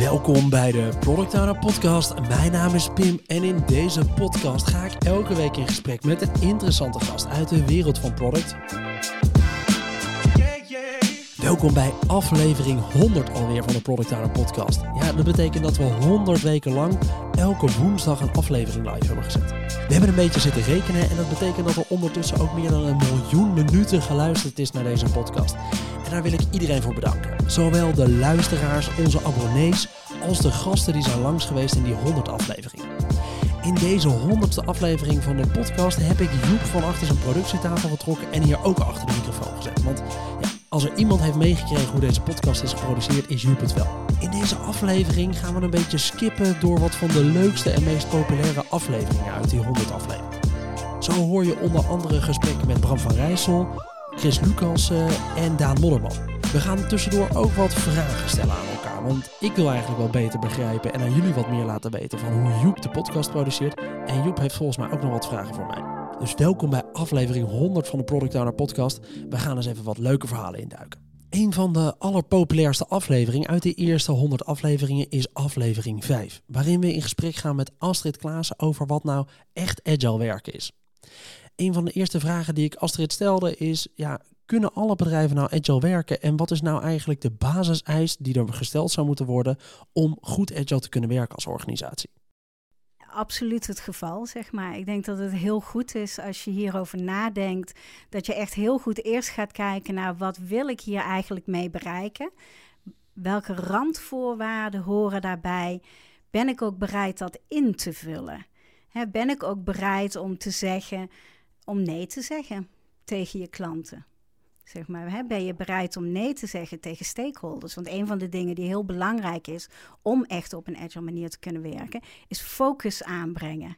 Welkom bij de Product Owner Podcast. Mijn naam is Pim en in deze podcast ga ik elke week in gesprek met een interessante gast uit de wereld van product. Welkom bij aflevering 100 alweer van de Product Owner Podcast. Ja, dat betekent dat we 100 weken lang elke woensdag een aflevering live hebben gezet. We hebben een beetje zitten rekenen en dat betekent dat er ondertussen ook meer dan een miljoen minuten geluisterd is naar deze podcast. Daar wil ik iedereen voor bedanken. Zowel de luisteraars, onze abonnees, als de gasten die zijn langs geweest in die 100 afleveringen. In deze 100ste aflevering van de podcast heb ik Joep van achter zijn productietafel getrokken en hier ook achter de microfoon gezet. Want ja, als er iemand heeft meegekregen hoe deze podcast is geproduceerd, is Joep het wel. In deze aflevering gaan we een beetje skippen door wat van de leukste en meest populaire afleveringen uit die 100 afleveringen. Zo hoor je onder andere gesprekken met Bram van Rijssel, Chris Lucas en Daan Modderman. We gaan tussendoor ook wat vragen stellen aan elkaar, want ik wil eigenlijk wel beter begrijpen en aan jullie wat meer laten weten van hoe Joep de podcast produceert. En Joep heeft volgens mij ook nog wat vragen voor mij. Dus welkom bij aflevering 100 van de Product Owner podcast. We gaan eens even wat leuke verhalen induiken. Een van de allerpopulairste afleveringen uit de eerste 100 afleveringen is aflevering 5, waarin we in gesprek gaan met Astrid Klaassen over wat nou echt agile werken is. Een van de eerste vragen die ik Astrid stelde is, ja, kunnen alle bedrijven nou agile werken en wat is nou eigenlijk de basiseis die er gesteld zou moeten worden om goed agile te kunnen werken als organisatie? absoluut het geval, zeg maar. Ik denk dat het heel goed is als je hierover nadenkt, dat je echt heel goed eerst gaat kijken naar wat wil ik hier eigenlijk mee bereiken? Welke randvoorwaarden horen daarbij? Ben ik ook bereid dat in te vullen? ben ik ook bereid om te zeggen, om nee te zeggen tegen je klanten? Zeg maar, hè, ben je bereid om nee te zeggen tegen stakeholders? Want een van de dingen die heel belangrijk is om echt op een agile manier te kunnen werken, is focus aanbrengen.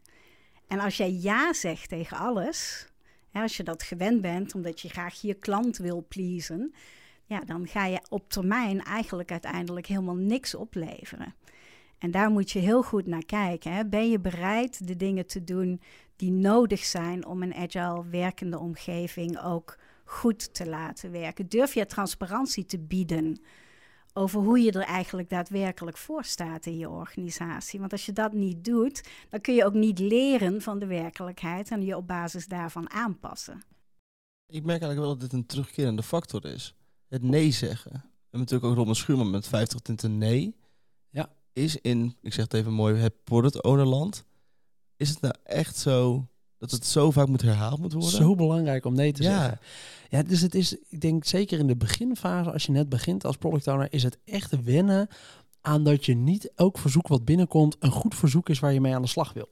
En als jij ja zegt tegen alles, hè, als je dat gewend bent, omdat je graag je klant wil pleasen, ja, dan ga je op termijn eigenlijk uiteindelijk helemaal niks opleveren. En daar moet je heel goed naar kijken. Hè. Ben je bereid de dingen te doen die nodig zijn om een agile werkende omgeving ook goed te laten werken? Durf je transparantie te bieden over hoe je er eigenlijk daadwerkelijk voor staat in je organisatie? Want als je dat niet doet, dan kun je ook niet leren van de werkelijkheid en je op basis daarvan aanpassen. Ik merk eigenlijk wel dat dit een terugkerende factor is. Het nee zeggen. We hebben natuurlijk ook Robin Schuurman met 50 tinten nee. Ja. Is in, ik zeg het even mooi, het product ownerland. Is het nou echt zo dat het zo vaak moet herhaald moet worden? Zo belangrijk om nee te ja. zeggen. Ja, dus het is, ik denk zeker in de beginfase, als je net begint als product owner, is het echt wennen aan dat je niet elk verzoek wat binnenkomt een goed verzoek is waar je mee aan de slag wil.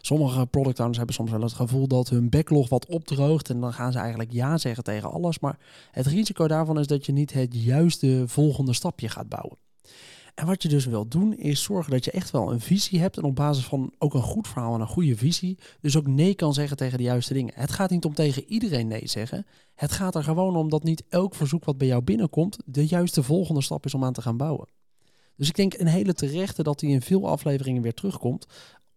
Sommige product owners hebben soms wel het gevoel dat hun backlog wat opdroogt en dan gaan ze eigenlijk ja zeggen tegen alles. Maar het risico daarvan is dat je niet het juiste volgende stapje gaat bouwen. En wat je dus wil doen, is zorgen dat je echt wel een visie hebt. En op basis van ook een goed verhaal en een goede visie, dus ook nee kan zeggen tegen de juiste dingen. Het gaat niet om tegen iedereen nee zeggen. Het gaat er gewoon om dat niet elk verzoek wat bij jou binnenkomt, de juiste volgende stap is om aan te gaan bouwen. Dus ik denk een hele terechte dat die in veel afleveringen weer terugkomt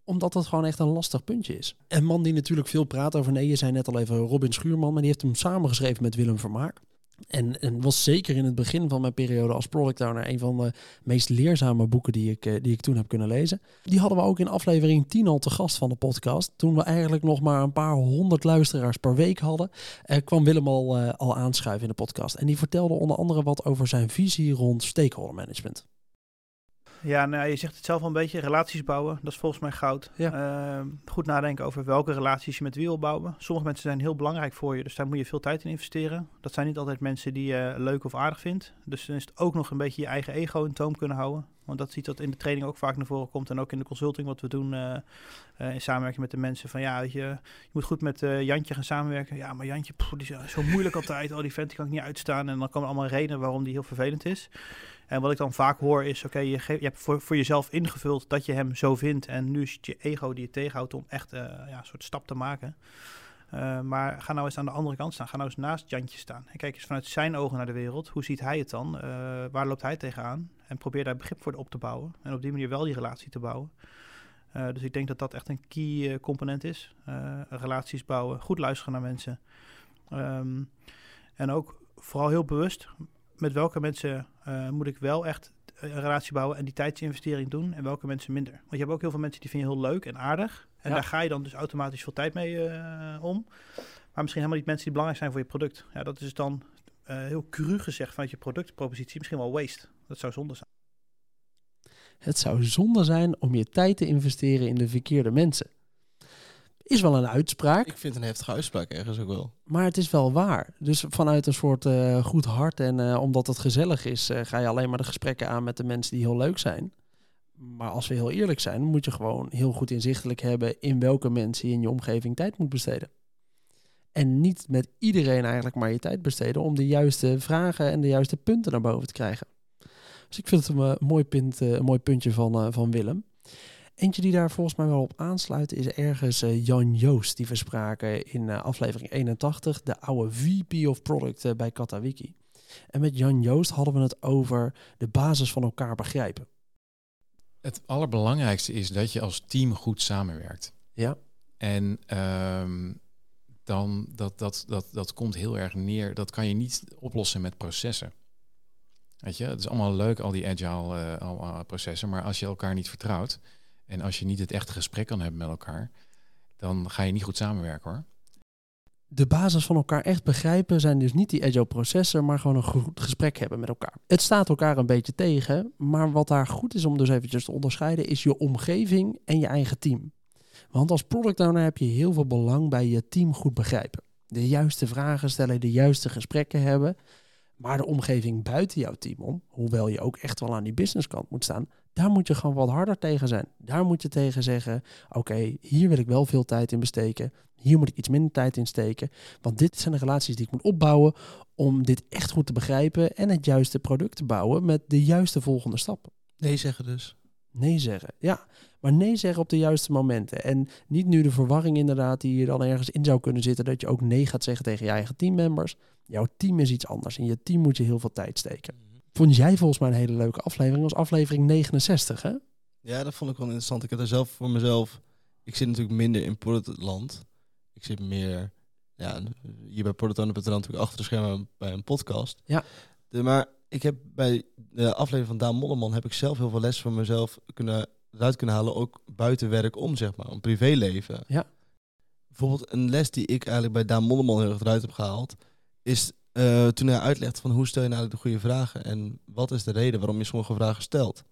omdat dat gewoon echt een lastig puntje is. Een man die natuurlijk veel praat over nee, je zei net al even Robin Schuurman, maar die heeft hem samengeschreven met Willem Vermaak. En, en was zeker in het begin van mijn periode als product owner een van de meest leerzame boeken die ik, eh, die ik toen heb kunnen lezen. Die hadden we ook in aflevering 10 al te gast van de podcast. Toen we eigenlijk nog maar een paar honderd luisteraars per week hadden, eh, kwam Willem al, uh, al aanschuiven in de podcast. En die vertelde onder andere wat over zijn visie rond stakeholder management. Ja, nou, je zegt het zelf al een beetje, relaties bouwen, dat is volgens mij goud. Ehm, goed nadenken over welke relaties je met wie wil bouwen. Sommige mensen zijn heel belangrijk voor je, dus daar moet je veel tijd in investeren. Dat zijn niet altijd mensen die je leuk of aardig vindt. Dus dan is het ook nog een beetje je eigen ego in toom kunnen houden. Want dat ziet dat in de training ook vaak naar voren komt. En ook in de consulting wat we doen uh, uh, in samenwerking met de mensen. Van ja, je, je moet goed met uh, Jantje gaan samenwerken. Ja, maar Jantje, die is zo moeilijk altijd. Oh, die vent die kan ik niet uitstaan. En dan komen allemaal redenen waarom die heel vervelend is. En wat ik dan vaak hoor is, oké, je, je hebt voor, jezelf ingevuld dat je hem zo vindt. En nu is het je ego die je tegenhoudt om echt ja, een soort stap te maken. Uh, maar ga nou eens aan de andere kant staan. Ga nou eens naast Jantje staan. En kijk eens vanuit zijn ogen naar de wereld. Hoe ziet hij het dan? Uh, waar loopt hij tegenaan? En probeer daar begrip voor op te bouwen. En op die manier wel die relatie te bouwen. Dus ik denk dat dat echt een key component is. relaties bouwen, goed luisteren naar mensen. Um, en ook vooral heel bewust met welke mensen moet ik wel echt een relatie bouwen en die tijdsinvestering doen en welke mensen minder. Want je hebt ook heel veel mensen die vind je heel leuk en aardig. En daar ga je dan dus automatisch veel tijd mee om. Maar misschien helemaal niet mensen die belangrijk zijn voor je product. Ja, dat is dan heel cru gezegd vanuit je productpropositie misschien wel waste. Dat zou zonde zijn. Het zou zonde zijn om je tijd te investeren in de verkeerde mensen. Is wel een uitspraak. Ik vind een heftige uitspraak ergens ook wel. Maar het is wel waar. Dus vanuit een soort uh, goed hart en uh, omdat het gezellig is, uh, ga je alleen maar de gesprekken aan met de mensen die heel leuk zijn. Maar als we heel eerlijk zijn, moet je gewoon heel goed inzichtelijk hebben in welke mensen je in je omgeving tijd moet besteden. En niet met iedereen eigenlijk maar je tijd besteden om de juiste vragen en de juiste punten naar boven te krijgen. Dus ik vind het een, mooi, punt, een mooi puntje van, van Willem. Eentje die daar volgens mij wel op aansluit is ergens uh, Jan Joost. Die we spraken in uh, aflevering 81, de oude VP of Product uh, bij Katawiki. En met Jan Joost hadden we het over de basis van elkaar begrijpen. Het allerbelangrijkste is dat je als team goed samenwerkt. Ja. En um, dan dat, dat, dat, dat komt heel erg neer. Dat kan je niet oplossen met processen. Weet je, het is allemaal leuk, al die agile uh, processen, maar als je elkaar niet vertrouwt, en als je niet het echte gesprek kan hebben met elkaar, dan ga je niet goed samenwerken hoor. De basis van elkaar echt begrijpen zijn dus niet die agile processen, maar gewoon een goed gesprek hebben met elkaar. Het staat elkaar een beetje tegen, maar wat daar goed is om dus eventjes te onderscheiden, is je omgeving en je eigen team. Want als product owner heb je heel veel belang bij je team goed begrijpen. De juiste vragen stellen, de juiste gesprekken hebben. Maar de omgeving buiten jouw team om, hoewel je ook echt wel aan die businesskant moet staan, daar moet je gewoon wat harder tegen zijn. Daar moet je tegen zeggen: oké, hier wil ik wel veel tijd in besteken. Hier moet ik iets minder tijd in steken. Want dit zijn de relaties die ik moet opbouwen om dit echt goed te begrijpen en het juiste product te bouwen met de juiste volgende stappen. Nee zeggen dus. Nee zeggen, ja. Maar nee zeggen op de juiste momenten. En niet nu de verwarring inderdaad die hier dan ergens in zou kunnen zitten... dat je ook nee gaat zeggen tegen je eigen teammembers. Jouw team is iets anders. In je team moet je heel veel tijd steken. Vond jij volgens mij een hele leuke aflevering. als aflevering 69, hè? Ja, dat vond ik wel interessant. Ik heb er zelf voor mezelf... Ik zit natuurlijk minder in Portland. Ik zit meer... Ja, hier bij Portland natuurlijk achter de schermen bij een podcast. Ja. De, maar ik heb bij de aflevering van Daan Molleman... heb ik zelf heel veel les voor mezelf kunnen, eruit kunnen halen. Ook buiten werk om, zeg maar. Een privéleven. Ja. Bijvoorbeeld een les die ik eigenlijk bij Daan Molleman heel erg eruit heb gehaald... is uh, toen hij uitlegt van hoe stel je nou de goede vragen en wat is de reden waarom je sommige vragen stelt.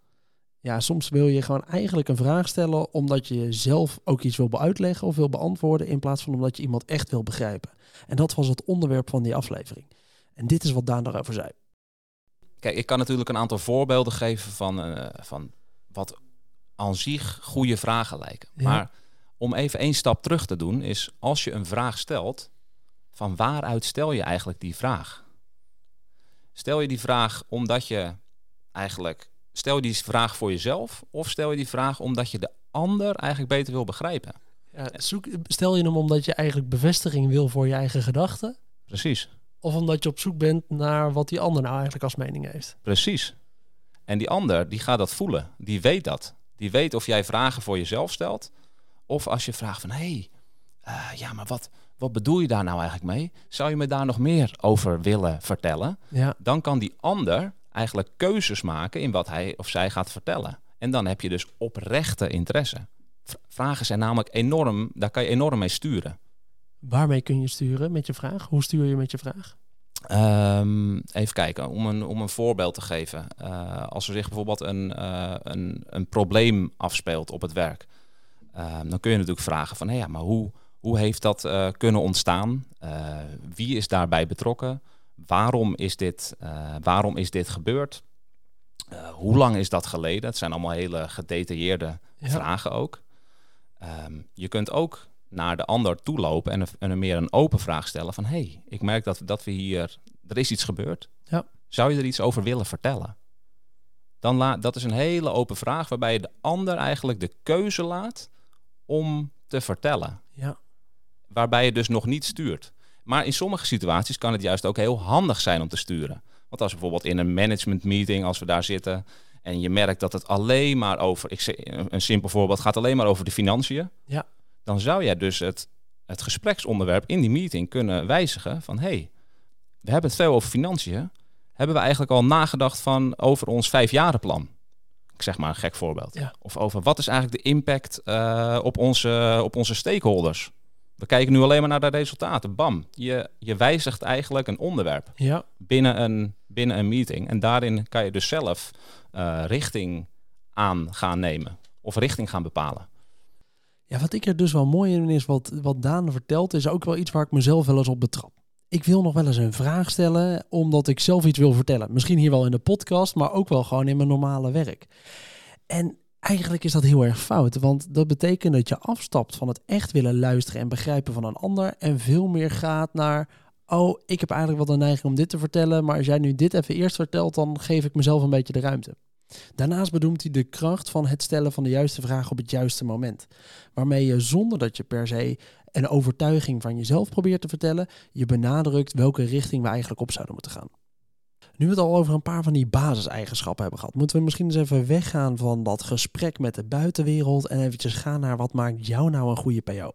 Ja, soms wil je gewoon eigenlijk een vraag stellen omdat je zelf ook iets wil uitleggen of wil beantwoorden in plaats van omdat je iemand echt wil begrijpen. En dat was het onderwerp van die aflevering. En dit is wat Daan daarover zei. Kijk, ik kan natuurlijk een aantal voorbeelden geven van, uh, van wat aan zich goede vragen lijken. Maar om even één stap terug te doen, is als je een vraag stelt, van waaruit stel je eigenlijk die vraag? Stel je die vraag omdat je eigenlijk, stel je die vraag voor jezelf of stel je die vraag omdat je de ander eigenlijk beter wil begrijpen? Ja, zoek, stel je hem omdat je eigenlijk bevestiging wil voor je eigen gedachten? Precies. Of omdat je op zoek bent naar wat die ander nou eigenlijk als mening heeft? Precies. En die ander, die gaat dat voelen. Die weet dat. Die weet of jij vragen voor jezelf stelt. Of als je vraagt van, hé, hey, uh, ja, maar wat, wat bedoel je daar nou eigenlijk mee? Zou je me daar nog meer over willen vertellen? Ja. Dan kan die ander eigenlijk keuzes maken in wat hij of zij gaat vertellen. En dan heb je dus oprechte interesse. Vragen zijn namelijk enorm, daar kan je enorm mee sturen. Waarmee kun je sturen met je vraag? Hoe stuur je met je vraag? Um, even kijken, om een, om een voorbeeld te geven. Uh, als er zich bijvoorbeeld een, uh, een, een probleem afspeelt op het werk, uh, dan kun je natuurlijk vragen van, hé, ja, maar hoe, hoe heeft dat uh, kunnen ontstaan? Uh, wie is daarbij betrokken? Waarom is dit, uh, waarom is dit gebeurd? hoe lang is dat geleden? Het zijn allemaal hele gedetailleerde ja. vragen ook. Um, je kunt ook naar de ander toelopen en, een, en meer een open vraag stellen van... hey, ik merk dat, dat we hier... Er is iets gebeurd. Ja. Zou je er iets over willen vertellen? Dan la, dat is een hele open vraag waarbij je de ander eigenlijk de keuze laat om te vertellen. Ja waarbij je dus nog niet stuurt. Maar in sommige situaties kan het juist ook heel handig zijn om te sturen. Want als bijvoorbeeld in een management meeting, als we daar zitten en je merkt dat het alleen maar over, ik zeg, een simpel voorbeeld, gaat alleen maar over de financiën. Ja. Dan zou jij dus het, het gespreksonderwerp in die meeting kunnen wijzigen van hé, hey, we hebben het veel over financiën. hebben we eigenlijk al nagedacht van over ons vijfjarenplan. Ik zeg maar een gek voorbeeld. Ja. Of over wat is eigenlijk de impact uh, op, onze, op onze stakeholders. We kijken nu alleen maar naar de resultaten. Bam, je, je wijzigt eigenlijk een onderwerp ja. binnen, een, binnen een meeting. En daarin kan je dus zelf uh, richting aan gaan nemen. Of richting gaan bepalen. Ja, wat ik er dus wel mooi in is, wat, wat Daan vertelt, is ook wel iets waar ik mezelf wel eens op betrap. Ik wil nog wel eens een vraag stellen, omdat ik zelf iets wil vertellen. Misschien hier wel in de podcast, maar ook wel gewoon in mijn normale werk. En eigenlijk is dat heel erg fout, want dat betekent dat je afstapt van het echt willen luisteren en begrijpen van een ander en veel meer gaat naar, oh, ik heb eigenlijk wel de neiging om dit te vertellen, maar als jij nu dit even eerst vertelt, dan geef ik mezelf een beetje de ruimte. Daarnaast bedoelt hij de kracht van het stellen van de juiste vraag op het juiste moment. Waarmee je zonder dat je per se een overtuiging van jezelf probeert te vertellen, je benadrukt welke richting we eigenlijk op zouden moeten gaan. Nu we het al over een paar van die basiseigenschappen hebben gehad, moeten we misschien eens even weggaan van dat gesprek met de buitenwereld en eventjes gaan naar wat maakt jou nou een goede PO.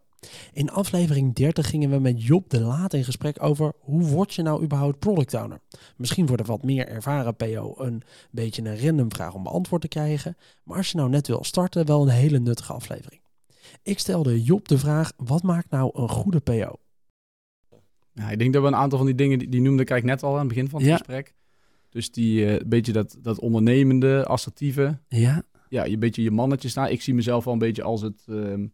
In aflevering 30 gingen we met Job de Laat in gesprek over hoe word je nou überhaupt product owner. Misschien voor de wat meer ervaren PO een beetje een random vraag om beantwoord te krijgen, maar als je nou net wil starten, wel een hele nuttige aflevering. Ik stelde Job de vraag, wat maakt nou een goede PO? Ja, ik denk dat we een aantal van die dingen, die, die noemde ik eigenlijk net al aan het begin van het Ja. gesprek. Dus die uh, beetje dat, dat ondernemende, assertieve. Ja, Ja, je beetje je mannetje staan. Ik zie mezelf wel een beetje als het, ehm,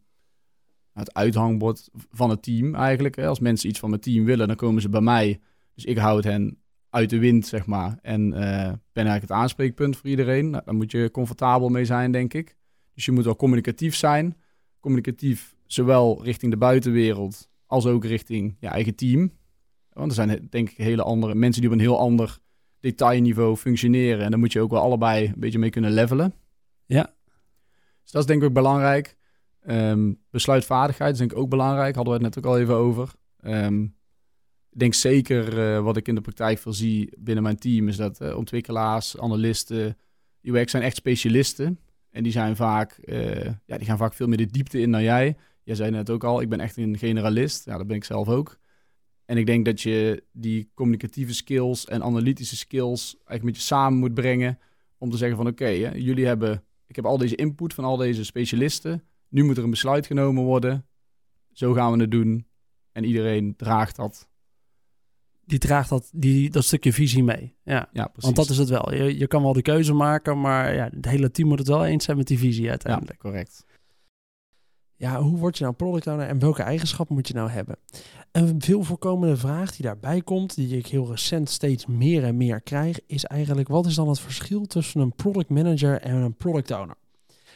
het uithangbord van het team eigenlijk. Hè. Als mensen iets van mijn team willen, dan komen ze bij mij. Dus ik houd hen uit de wind, zeg maar. En eh, ben eigenlijk het aanspreekpunt voor iedereen. Nou, daar moet je comfortabel mee zijn, denk ik. Dus je moet wel communicatief zijn. Communicatief zowel richting de buitenwereld als ook richting je eigen team. Want er zijn denk ik hele andere mensen die op een heel ander detailniveau functioneren. En daar moet je ook wel allebei een beetje mee kunnen levelen. Ja. Dus dat is denk ik ook belangrijk. Ehm, besluitvaardigheid is denk ik ook belangrijk. Hadden we het net ook al even over. Ehm, ik denk zeker uh, wat ik in de praktijk veel zie binnen mijn team... is dat uh, ontwikkelaars, analisten, UX zijn echt specialisten. En die, zijn vaak, uh, ja, die gaan vaak veel meer de diepte in dan jij. Jij zei net ook al, ik ben echt een generalist. Ja, dat ben ik zelf ook. En ik denk dat je die communicatieve skills en analytische skills eigenlijk met je samen moet brengen. Om te zeggen van oké, okay, jullie hebben, ik heb al deze input van al deze specialisten. Nu moet er een besluit genomen worden. Zo gaan we het doen. En iedereen draagt dat. Die draagt dat, die, dat stukje visie mee. Ja, ja precies. Want dat is het wel. Je, je kan wel de keuze maken, maar ja, het hele team moet het wel eens zijn met die visie uiteindelijk. Ja, correct. Ja, hoe word je nou product owner en welke eigenschappen moet je nou hebben? Een veel voorkomende vraag die daarbij komt, die ik heel recent steeds meer en meer krijg, is eigenlijk wat is dan het verschil tussen een product manager en een product owner?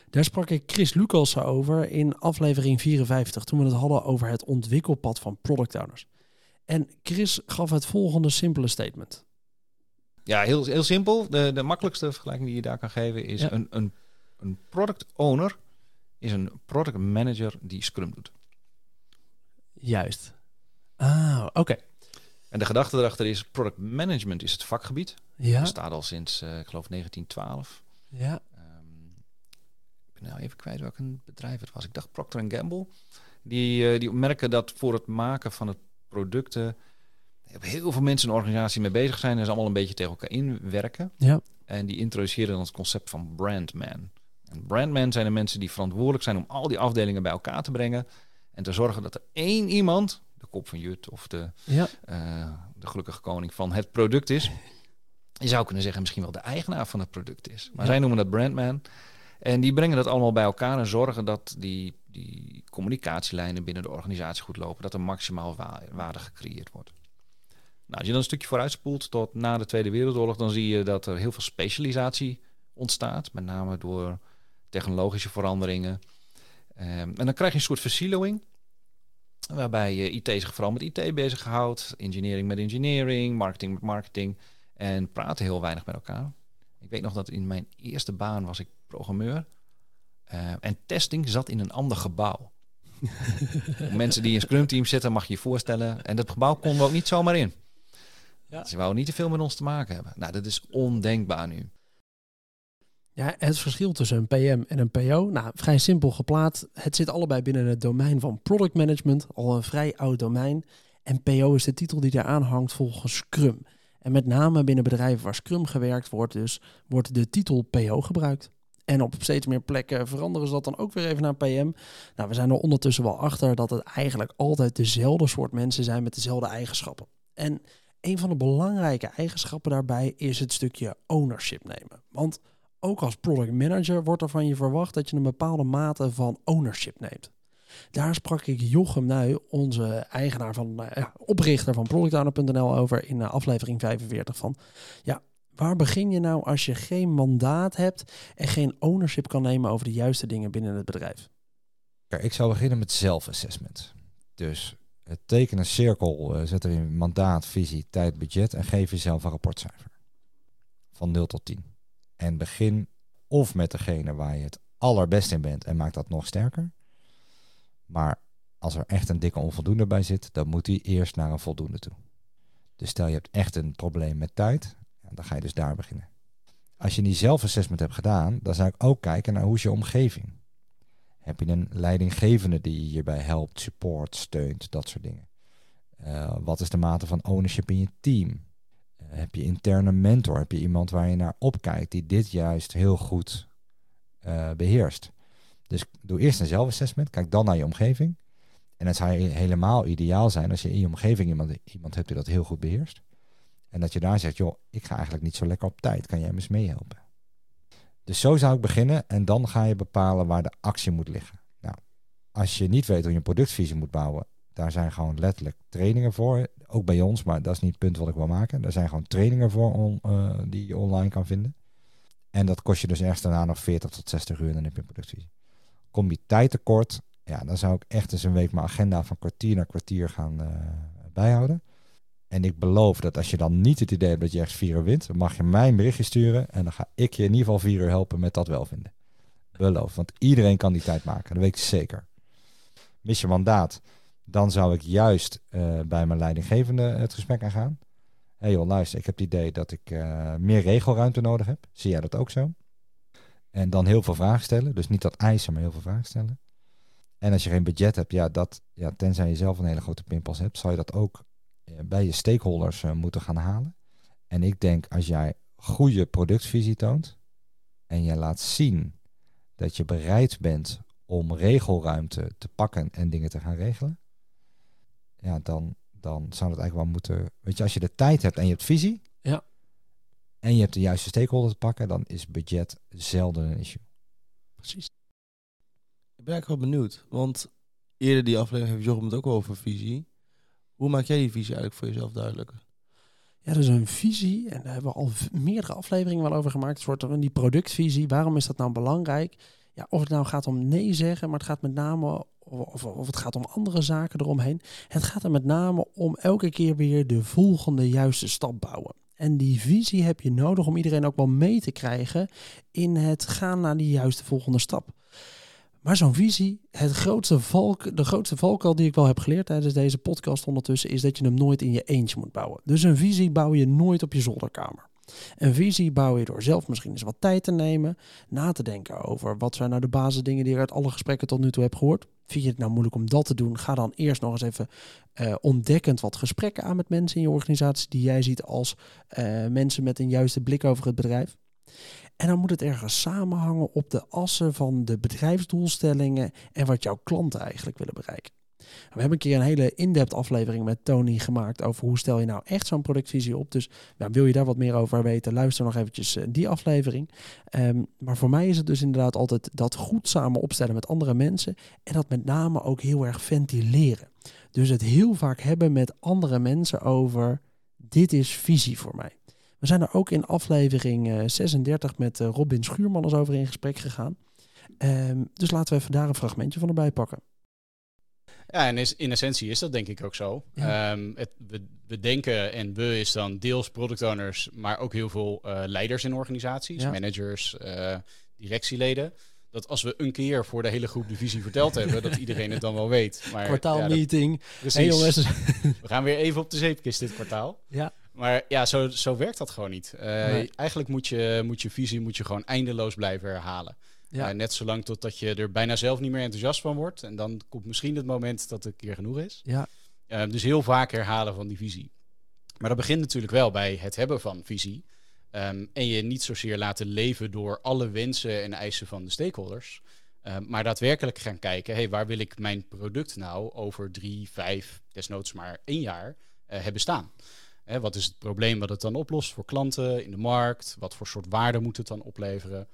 Daar sprak ik Chris Lucas over in aflevering 54 toen we het hadden over het ontwikkelpad van product owners. En Chris gaf het volgende simpele statement. Ja, heel, heel simpel. De, de makkelijkste vergelijking die je daar kan geven is Ja. een, een, een product owner is een product manager die Scrum doet. Juist. Ah, oké. En de gedachte erachter is, product management is het vakgebied. Ja, bestaat al sinds, eh, ik geloof, 1912. ja, Ehm, ik ben nou even kwijt welk een bedrijf het was. Ik dacht Procter Gamble. Die, eh, die merken dat voor het maken van het producten heel veel mensen in een organisatie mee bezig zijn en ze allemaal een beetje tegen elkaar inwerken. ja. En die introduceren dan het concept van brandman. En brandman zijn de mensen die verantwoordelijk zijn om al die afdelingen bij elkaar te brengen en te zorgen dat er één iemand, de kop van Jut of de, ja. eh, de gelukkige koning van het product is. Je zou kunnen zeggen misschien wel de eigenaar van het product is. Maar Ja. zij noemen dat brandman. En die brengen dat allemaal bij elkaar en zorgen dat die, die communicatielijnen binnen de organisatie goed lopen. Dat er maximaal wa- waarde gecreëerd wordt. Nou, als je dan een stukje vooruitspoelt tot na de Tweede Wereldoorlog, dan zie je dat er heel veel specialisatie ontstaat. Met name door technologische veranderingen. Ehm, en dan krijg je een soort versiloing. Waarbij je IT zich vooral met IT bezighoudt, engineering met engineering, marketing met marketing. En praten heel weinig met elkaar. Ik weet nog dat in mijn eerste baan was ik programmeur. Eh, en testing zat in een ander gebouw. Mensen die in Scrum team zitten, mag je je voorstellen. En dat gebouw konden we ook niet zomaar in. Ja. Ze wouden niet te veel met ons te maken hebben. Nou, dat is ondenkbaar nu. Ja, het verschil tussen een PM en een PO, nou, vrij simpel geplaatst. Het zit allebei binnen het domein van product management, al een vrij oud domein. En PO is de titel die daaraan hangt volgens Scrum. En met name binnen bedrijven waar Scrum gewerkt wordt, dus wordt de titel PO gebruikt. En op steeds meer plekken veranderen ze dat dan ook weer even naar PM. Nou, we zijn er ondertussen wel achter dat het eigenlijk altijd dezelfde soort mensen zijn met dezelfde eigenschappen. En een van de belangrijke eigenschappen daarbij is het stukje ownership nemen. Want ook als product manager wordt er van je verwacht dat je een bepaalde mate van ownership neemt. Daar sprak ik Jochem Nui, onze eigenaar van, ja, oprichter van productowner.nl over in uh, aflevering 45 van. Ja, waar begin je nou als je geen mandaat hebt en geen ownership kan nemen over de juiste dingen binnen het bedrijf? Ik zou beginnen met zelfassessment. Dus teken een cirkel, uh, zet erin mandaat, visie, tijd, budget en geef jezelf een rapportcijfer. Van 0 tot 10. En begin of met degene waar je het allerbest in bent en maak dat nog sterker. Maar als er echt een dikke onvoldoende bij zit, dan moet hij eerst naar een voldoende toe. Dus stel je hebt echt een probleem met tijd, dan ga je dus daar beginnen. Als je die zelfassessment hebt gedaan, dan zou ik ook kijken naar hoe is je omgeving. Heb je een leidinggevende die je hierbij helpt, support, steunt, dat soort dingen? Uh, wat is de mate van ownership in je team? Heb je interne mentor? Heb je iemand waar je naar opkijkt die dit juist heel goed uh, beheerst? Dus doe eerst een zelfassessment, kijk dan naar je omgeving. En het zou helemaal ideaal zijn als je in je omgeving iemand, iemand hebt die dat heel goed beheerst. En dat je daar zegt, joh, ik ga eigenlijk niet zo lekker op tijd. Kan jij me eens meehelpen? Dus zo zou ik beginnen en dan ga je bepalen waar de actie moet liggen. Nou, als je niet weet hoe je een productvisie moet bouwen, daar zijn gewoon letterlijk trainingen voor. Ook bij ons, maar dat is niet het punt wat ik wil maken. Er zijn gewoon trainingen voor uh, die je online kan vinden. En dat kost je dus ergens daarna nog 40 tot 60 uur en dan heb een productvisie. Kom je tijd tekort, ja, dan zou ik echt eens een week mijn agenda van kwartier naar kwartier gaan uh, bijhouden. En ik beloof dat als je dan niet het idee hebt dat je echt vier uur wint, dan mag je mij een berichtje sturen en dan ga ik je in ieder geval vier uur helpen met dat wel vinden. Beloof, want iedereen kan die tijd maken, dat weet zeker. Mis je mandaat, dan zou ik juist uh, bij mijn leidinggevende het gesprek aangaan. Hé hey joh, luister, ik heb het idee dat ik uh, meer regelruimte nodig heb. Zie jij dat ook zo? En dan heel veel vragen stellen. Dus niet dat eisen, maar heel veel vragen stellen. En als je geen budget hebt, ja, dat, ja, tenzij je zelf een hele grote pinpas hebt, zou je dat ook bij je stakeholders moeten gaan halen. En ik denk als jij goede productvisie toont en je laat zien dat je bereid bent om regelruimte te pakken en dingen te gaan regelen, ja, dan, dan zou het eigenlijk wel moeten. Weet je, als je de tijd hebt en je hebt visie, ja. en je hebt de juiste stakeholder te pakken, dan is budget zelden een issue. Precies. Ik ben eigenlijk wel benieuwd, want eerder die aflevering heeft Jochem het ook over visie. Hoe maak jij die visie eigenlijk voor jezelf duidelijk? Ja, dat is een visie. En daar hebben we al meerdere afleveringen wel over gemaakt. Het soort van die productvisie. Waarom is dat nou belangrijk? Ja, of het nou gaat om nee zeggen, maar het gaat met name of, of het gaat om andere zaken eromheen. Het gaat er met name om elke keer weer de volgende juiste stap bouwen. En die visie heb je nodig om iedereen ook wel mee te krijgen in het gaan naar die juiste volgende stap. Maar zo'n visie, het grootste valk, de grootste valkuil die ik wel heb geleerd tijdens deze podcast ondertussen, is dat je hem nooit in je eentje moet bouwen. Dus een visie bouw je nooit op je zolderkamer. Een visie bouw je door zelf misschien eens wat tijd te nemen, na te denken over wat zijn nou de basisdingen die je uit alle gesprekken tot nu toe hebt gehoord. Vind je het nou moeilijk om dat te doen? Ga dan eerst nog eens even uh, ontdekkend wat gesprekken aan met mensen in je organisatie die jij ziet als uh, mensen met een juiste blik over het bedrijf. En dan moet het ergens samenhangen op de assen van de bedrijfsdoelstellingen en wat jouw klanten eigenlijk willen bereiken. We hebben een keer een hele in-depth aflevering met Tony gemaakt over hoe stel je nou echt zo'n productvisie op. Dus nou, wil je daar wat meer over weten, luister nog eventjes uh, die aflevering. Um, maar voor mij is het dus inderdaad altijd dat goed samen opstellen met andere mensen en dat met name ook heel erg ventileren. Dus het heel vaak hebben met andere mensen over dit is visie voor mij. We zijn er ook in aflevering uh, 36 met uh, Robin Schuurman over in gesprek gegaan. Um, dus laten we even daar een fragmentje van erbij pakken. Ja, en is, in essentie is dat denk ik ook zo. Ja. Um, het, we, we, denken, en we is dan deels product owners, maar ook heel veel uh, leiders in organisaties, ja. managers, uh, directieleden. Dat als we een keer voor de hele groep de visie verteld hebben, dat iedereen het dan wel weet. Maar, Kwartaalmeeting. Ja. Hey jongens. we gaan weer even op de zeepkist dit kwartaal. Ja. Maar ja, zo, zo werkt dat gewoon niet. Uh, nee. Eigenlijk moet je, moet je visie moet je gewoon eindeloos blijven herhalen. Ja. Uh, net zolang totdat je er bijna zelf niet meer enthousiast van wordt. En dan komt misschien het moment dat het een keer genoeg is. Ja. Uh, dus heel vaak herhalen van die visie. Maar dat begint natuurlijk wel bij het hebben van visie. Ehm, en je niet zozeer laten leven door alle wensen en eisen van de stakeholders. Ehm, maar daadwerkelijk gaan kijken, hey, waar wil ik mijn product nou over drie, vijf, desnoods maar één jaar uh, hebben staan? Wat is het probleem wat het dan oplost voor klanten in de markt? Wat voor soort waarde moet het dan opleveren?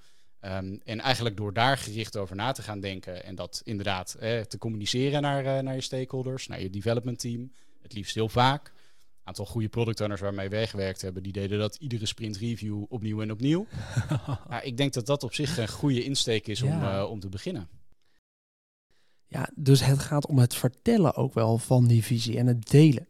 Um, en eigenlijk door daar gericht over na te gaan denken en dat inderdaad eh, te communiceren naar, uh, naar je stakeholders, naar je development team, het liefst heel vaak. Een aantal goede product owners waarmee wij gewerkt hebben, die deden dat iedere sprint review opnieuw en opnieuw. maar ik denk dat dat op zich een goede insteek is om, uh, om te beginnen. Ja, dus het gaat om het vertellen ook wel van die visie en het delen.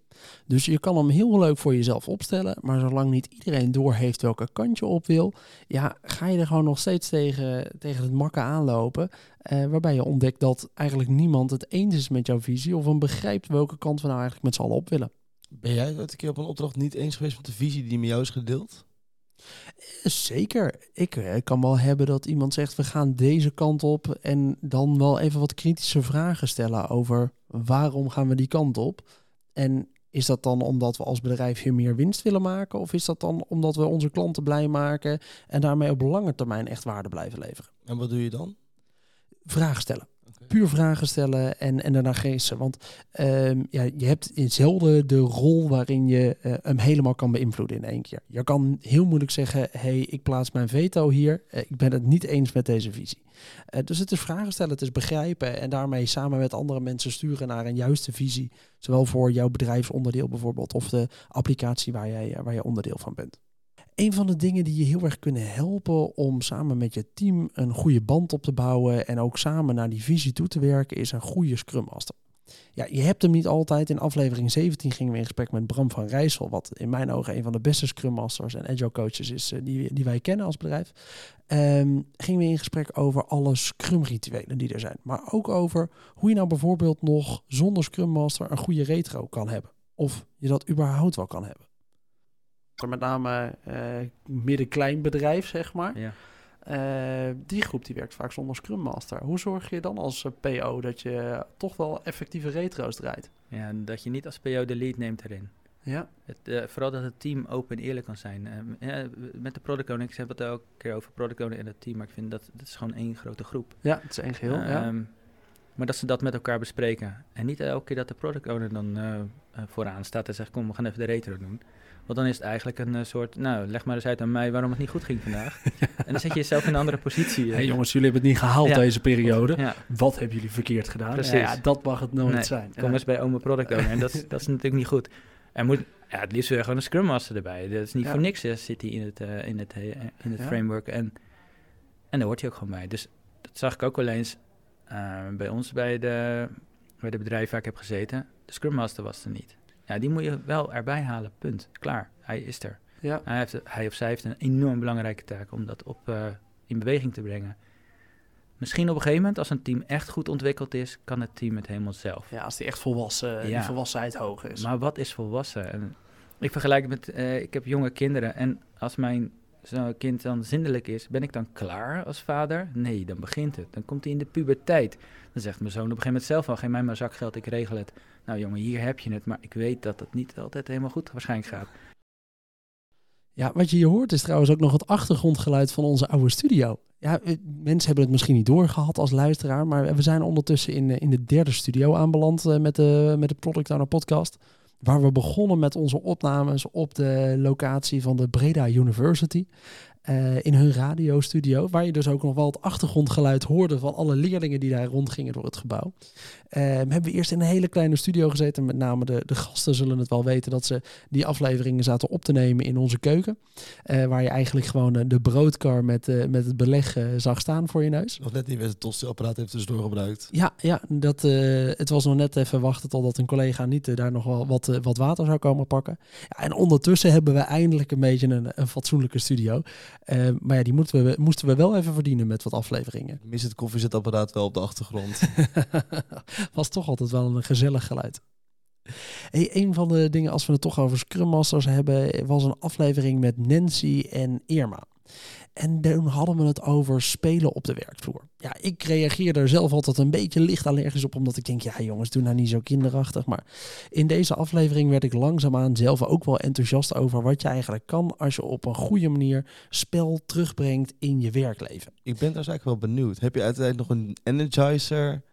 Dus je kan hem heel leuk voor jezelf opstellen, maar zolang niet iedereen doorheeft welke kant je op wil, ja, ga je er gewoon nog steeds tegen, tegen het makken aanlopen. Eh, waarbij je ontdekt dat eigenlijk niemand het eens is met jouw visie of een begrijpt welke kant we nou eigenlijk met z'n allen op willen. Ben jij ooit een keer op een opdracht niet eens geweest met de visie die met jou is gedeeld? Eh, zeker. Ik eh, kan wel hebben dat iemand zegt we gaan deze kant op en dan wel even wat kritische vragen stellen over waarom gaan we die kant op. En is dat dan omdat we als bedrijf hier meer winst willen maken? Of is dat dan omdat we onze klanten blij maken en daarmee op lange termijn echt waarde blijven leveren? En wat doe je dan? Vragen stellen puur vragen stellen en, en daarna geesten. Want um, ja, je hebt zelden de rol waarin je uh, hem helemaal kan beïnvloeden in één keer. Je kan heel moeilijk zeggen, hey, ik plaats mijn veto hier. Uh, ik ben het niet eens met deze visie. Uh, dus het is vragen stellen, het is begrijpen en daarmee samen met andere mensen sturen naar een juiste visie. Zowel voor jouw bedrijfsonderdeel bijvoorbeeld of de applicatie waar jij, waar je onderdeel van bent. Een van de dingen die je heel erg kunnen helpen om samen met je team een goede band op te bouwen en ook samen naar die visie toe te werken, is een goede Scrum Master. Ja, je hebt hem niet altijd. In aflevering 17 gingen we in gesprek met Bram van Rijssel, wat in mijn ogen een van de beste Scrum Masters en Agile coaches is uh, die, die wij kennen als bedrijf. Um, gingen we in gesprek over alle Scrum rituelen die er zijn. Maar ook over hoe je nou bijvoorbeeld nog zonder Scrum Master een goede retro kan hebben. Of je dat überhaupt wel kan hebben met name uh, midden-klein bedrijf, zeg maar. Ja. Uh, die groep die werkt vaak zonder Scrum Master. Hoe zorg je dan als eh, PO dat je toch wel effectieve retro's draait? Ja, dat je niet als PO de lead neemt erin. Ja. Het, uh, vooral dat het team open en eerlijk kan zijn. Uh, met de product owner, ik heb het ook een keer over product owner en het team, maar ik vind dat dat is gewoon één grote groep. Ja, het is één geheel. ja. Um, maar dat ze dat met elkaar bespreken. En niet elke keer dat de product owner dan vooraan staat en zegt, kom, we gaan even de retro doen. Want dan is het eigenlijk een uh, soort, nou, leg maar eens uit aan mij waarom het niet goed ging vandaag. en dan zet je jezelf in een andere positie. Hé hey jongens, jullie hebben het niet gehaald ja. deze periode. Ja. Wat hebben jullie verkeerd gedaan? Precies. Ja, dat mag het nooit nee. zijn. Kom eens bij oma product owner. En dat, dat is natuurlijk niet goed. Er moet, ja, het liefst weer gewoon een scrum master erbij. Dat is niet voor niks, hè, zit hij in het, uh, in het, in het framework. En, en daar hoort hij ook gewoon bij. Dus dat zag ik ook wel eens bij ons bij de, bij de bedrijf waar ik heb gezeten. De scrum master was er niet. Ja, die moet je wel erbij halen, punt. Klaar, hij is er. Ja. Hij, heeft, hij of zij heeft een enorm belangrijke taak om dat op, uh, in beweging te brengen. Misschien op een gegeven moment, als een team echt goed ontwikkeld is, kan het team het helemaal zelf. Ja, als die echt volwassen, ja. die volwassenheid hoog is. Maar wat is volwassen? En ik vergelijk het met, uh, ik heb jonge kinderen en als mijn zo'n kind dan zindelijk is, ben ik dan klaar als vader? Nee, dan begint het. Dan komt hij in de puberteit. Dan zegt mijn zoon op een gegeven moment zelf al, geef mij maar zakgeld, ik regel het. Nou jongen, hier heb je het, maar ik weet dat het niet altijd helemaal goed waarschijnlijk gaat. Ja, wat je hier hoort is trouwens ook nog het achtergrondgeluid van onze oude studio. Ja, mensen hebben het misschien niet doorgehad als luisteraar, maar we zijn ondertussen in, in de derde studio aanbeland uh, met de, met de Product Owner podcast. Waar we begonnen met onze opnames op de locatie van de Breda University. Uh, in hun radiostudio, waar je dus ook nog wel het achtergrondgeluid hoorde van alle leerlingen die daar rondgingen door het gebouw. Uh, hebben we eerst in een hele kleine studio gezeten. Met name de, de gasten zullen het wel weten dat ze die afleveringen zaten op te nemen in onze keuken. Uh, waar je eigenlijk gewoon de broodkar met, met het beleg zag staan voor je neus. Nog net niet met het tostiapparaat heeft tussendoor gebruikt. Ja, ja dat, het was nog net even wachten totdat een collega niet daar nog wel wat, wat water zou komen pakken. Ja, en ondertussen hebben we eindelijk een beetje een, een fatsoenlijke studio. Uh, maar ja, die moeten we, moesten we wel even verdienen met wat afleveringen. Mis het koffiezetapparaat wel op de achtergrond. Was toch altijd wel een gezellig geluid. Hey, een van de dingen, als we het toch over Scrum Masters hebben, was een aflevering met Nancy en Irma. En toen hadden we het over spelen op de werkvloer. Ja, ik reageer er zelf altijd een beetje licht allergisch op, omdat ik denk, ja jongens, doe nou niet zo kinderachtig. Maar in deze aflevering werd ik langzaamaan zelf ook wel enthousiast over wat je eigenlijk kan als je op een goede manier spel terugbrengt in je werkleven. Ik ben daar eigenlijk wel benieuwd. Heb je uiteindelijk nog een energizer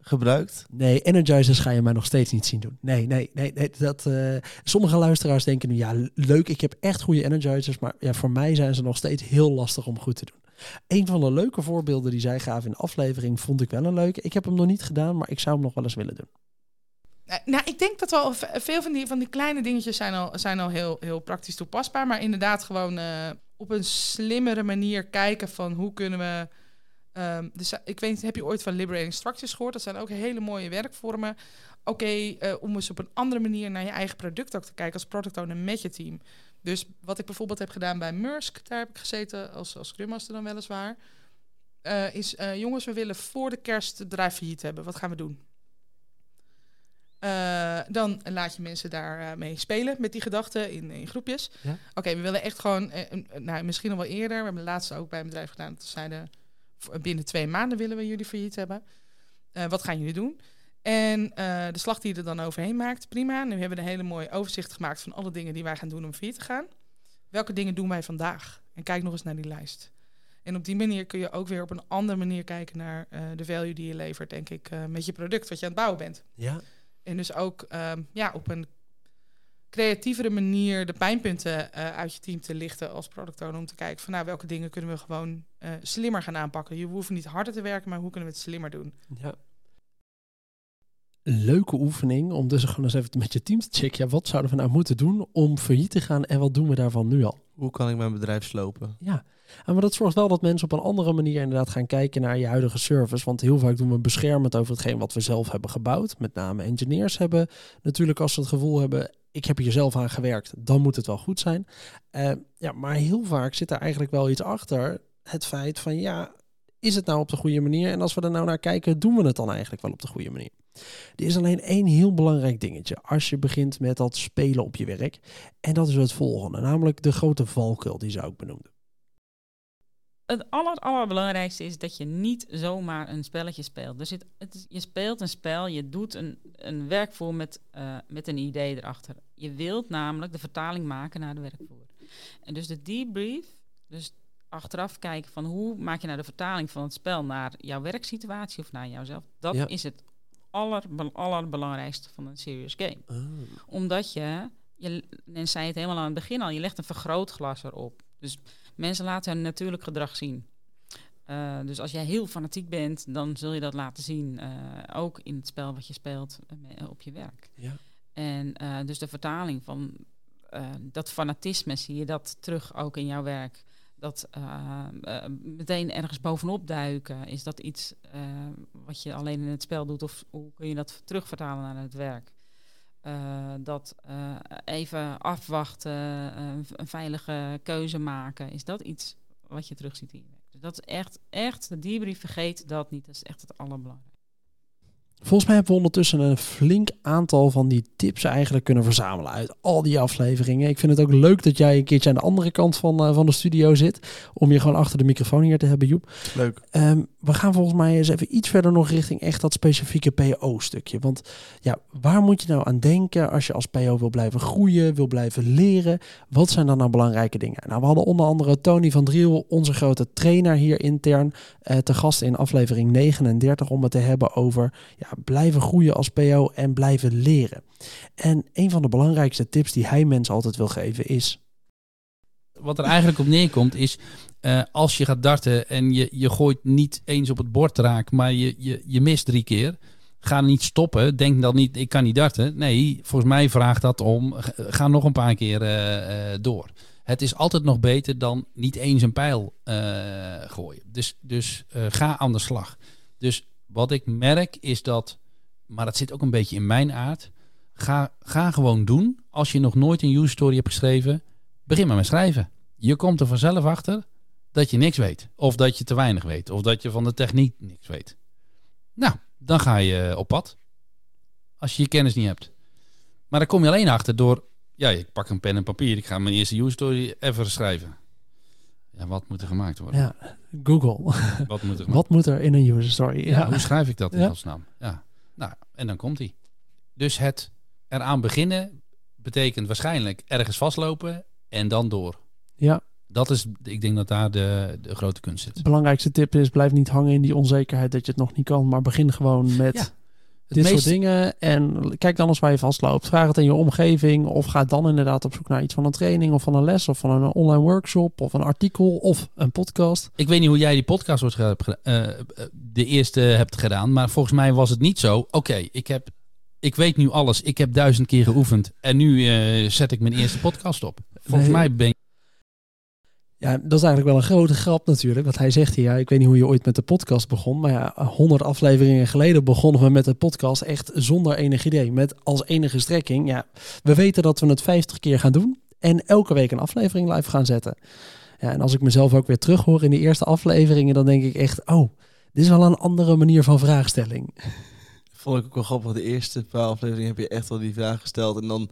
gebruikt? Nee, energizers ga je mij nog steeds niet zien doen. Nee, nee, nee. nee dat, uh, sommige luisteraars denken nu, ja, leuk, ik heb echt goede energizers, maar ja, voor mij zijn ze nog steeds heel lastig om goed te doen. Een van de leuke voorbeelden die zij gaven in de aflevering vond ik wel een leuke. Ik heb hem nog niet gedaan, maar ik zou hem nog wel eens willen doen. Nou, ik denk dat wel veel van die, van die kleine dingetjes zijn al, zijn al heel, heel praktisch toepasbaar. Maar inderdaad gewoon uh, op een slimmere manier kijken van hoe kunnen we Um, dus eh, ik weet niet, heb je ooit van Liberating Structures gehoord? Dat zijn ook hele mooie werkvormen. Oké, eh, om eens op een andere manier naar je eigen product ook te kijken als product owner met je team. Dus wat ik bijvoorbeeld heb gedaan bij Mursk, daar heb ik gezeten als, als Scrum Master dan weliswaar. Uh, is, jongens, we willen voor de kerst het bedrijf failliet hebben. Wat gaan we doen? dan laat je mensen daar mee spelen met die gedachten in, in groepjes. Ja? Oké, we willen echt gewoon, nou, misschien nog wel eerder. We hebben de laatste ook bij een bedrijf gedaan. Dat zeiden, binnen twee maanden willen we jullie failliet hebben. Uh, wat gaan jullie doen? En uh, de slag die je er dan overheen maakt, prima. Nu hebben we een hele mooie overzicht gemaakt van alle dingen die wij gaan doen om failliet te gaan. Welke dingen doen wij vandaag? En kijk nog eens naar die lijst. En op die manier kun je ook weer op een andere manier kijken naar uh, de value die je levert, denk ik, met je product wat je aan het bouwen bent. Ja. En dus ook um, ja, op een creatievere manier de pijnpunten uh, uit je team te lichten als product owner. Om te kijken van nou, welke dingen kunnen we gewoon uh, slimmer gaan aanpakken. Je hoeft niet harder te werken, maar hoe kunnen we het slimmer doen? Ja. Leuke oefening om dus gewoon eens even met je team te checken. Ja, wat zouden we nou moeten doen om failliet te gaan en wat doen we daarvan nu al? Hoe kan ik mijn bedrijf slopen? Ja, maar dat zorgt wel dat mensen op een andere manier inderdaad gaan kijken naar je huidige service. Want heel vaak doen we beschermend over hetgeen wat we zelf hebben gebouwd. Met name engineers hebben natuurlijk als ze het gevoel hebben, ik heb hier zelf aan gewerkt, dan moet het wel goed zijn. Uh, ja, maar heel vaak zit er eigenlijk wel iets achter. Het feit van ja, is het nou op de goede manier? En als we er nou naar kijken, doen we het dan eigenlijk wel op de goede manier? Er is alleen één heel belangrijk dingetje als je begint met dat spelen op je werk. En dat is het volgende, namelijk de grote valkuil die zou ik benoemde het aller, allerbelangrijkste is dat je niet zomaar een spelletje speelt. Dus het, het, je speelt een spel, je doet een, een werkvoer met, uh, met een idee erachter. Je wilt namelijk de vertaling maken naar de werkvoer. En dus de debrief, dus achteraf kijken van hoe maak je nou de vertaling van het spel naar jouw werksituatie of naar jouzelf. Dat is het aller, allerbelangrijkste van een serious game. Oh. Omdat je, je, en zei het helemaal aan het begin al, je legt een vergrootglas erop. Dus mensen laten hun natuurlijk gedrag zien. Uh, dus als jij heel fanatiek bent, dan zul je dat laten zien. Uh, ook in het spel wat je speelt uh, op je werk. Ja. En dus de vertaling van dat fanatisme, zie je dat terug ook in jouw werk. Dat meteen ergens bovenop duiken, is dat iets wat je alleen in het spel doet? Of hoe kun je dat terugvertalen naar het werk? Uh, dat uh, even afwachten, uh, een veilige keuze maken, is dat iets wat je terug ziet in je werk. Dus dat is echt, echt, de debrief vergeet dat niet. Dat is echt het allerbelangrijkste. Volgens mij hebben we ondertussen een flink aantal van die tips eigenlijk kunnen verzamelen uit al die afleveringen. Ik vind het ook leuk dat jij een keertje aan de andere kant van, uh, van de studio zit. Om je gewoon achter de microfoon hier te hebben, Joep. Leuk. Um, we gaan volgens mij eens even iets verder nog richting echt dat specifieke PO-stukje. Want ja, waar moet je nou aan denken als je als PO wil blijven groeien, wil blijven leren? Wat zijn dan nou belangrijke dingen? Nou, we hadden onder andere Tony van Driel, onze grote trainer hier intern, uh, te gast in aflevering 39 om het te hebben over ja, blijven groeien als PO en blijven leren. En een van de belangrijkste tips die hij mensen altijd wil geven is. Wat er eigenlijk op neerkomt is, uh, als je gaat darten en je, je gooit niet eens op het bord raak, maar je, je, je mist drie keer, ga niet stoppen. Denk dan niet, ik kan niet darten. Nee, volgens mij vraagt dat om, ga nog een paar keer uh, uh, door. Het is altijd nog beter dan niet eens een pijl gooien. Dus, dus ga aan de slag. Dus wat ik merk is dat, maar dat zit ook een beetje in mijn aard. Ga, ga gewoon doen. Als je nog nooit een user story hebt geschreven, begin maar met schrijven. Je komt er vanzelf achter dat je niks weet. Of dat je te weinig weet. Of dat je van de techniek niks weet. Nou, dan ga je op pad. Als je je kennis niet hebt. Maar daar kom je alleen achter door... Ja, ik pak een pen en papier. Ik ga mijn eerste user story even schrijven. Ja, wat moet er gemaakt worden? Ja, Google. Wat moet er, wat moet er in een user story? Ja, hoe schrijf ik dat in ja. godsnaam? Ja, nou, en dan komt hij. Dus het eraan beginnen betekent waarschijnlijk ergens vastlopen en dan door. Ja. Dat is, ik denk dat daar de, de grote kunst zit. De belangrijkste tip is, blijf niet hangen in die onzekerheid dat je het nog niet kan, maar begin gewoon met Ja. Dit meest- soort dingen en kijk dan eens waar je vastloopt. Vraag het in je omgeving of ga dan inderdaad op zoek naar iets van een training of van een les of van een online workshop of een artikel of een podcast. Ik weet niet hoe jij die podcast wordt eh, eh, de eerste hebt gedaan, maar volgens mij was het niet zo. Oké, ik heb, ik weet nu alles. Ik heb duizend keer geoefend en nu eh, zet ik mijn eerste podcast op. Volgens Nee. mij ben Ja, dat is eigenlijk wel een grote grap natuurlijk. Want hij zegt hier, ja, ik weet niet hoe je ooit met de podcast begon. Maar ja, honderd afleveringen geleden begonnen we met de podcast echt zonder enig idee. Met als enige strekking, ja, we weten dat we het 50 keer gaan doen. En elke week een aflevering live gaan zetten. Ja, en als ik mezelf ook weer terug hoor in de eerste afleveringen, dan denk ik echt, oh, dit is wel een andere manier van vraagstelling. Vond ik ook wel grappig. De eerste paar afleveringen heb je echt wel die vraag gesteld. En dan...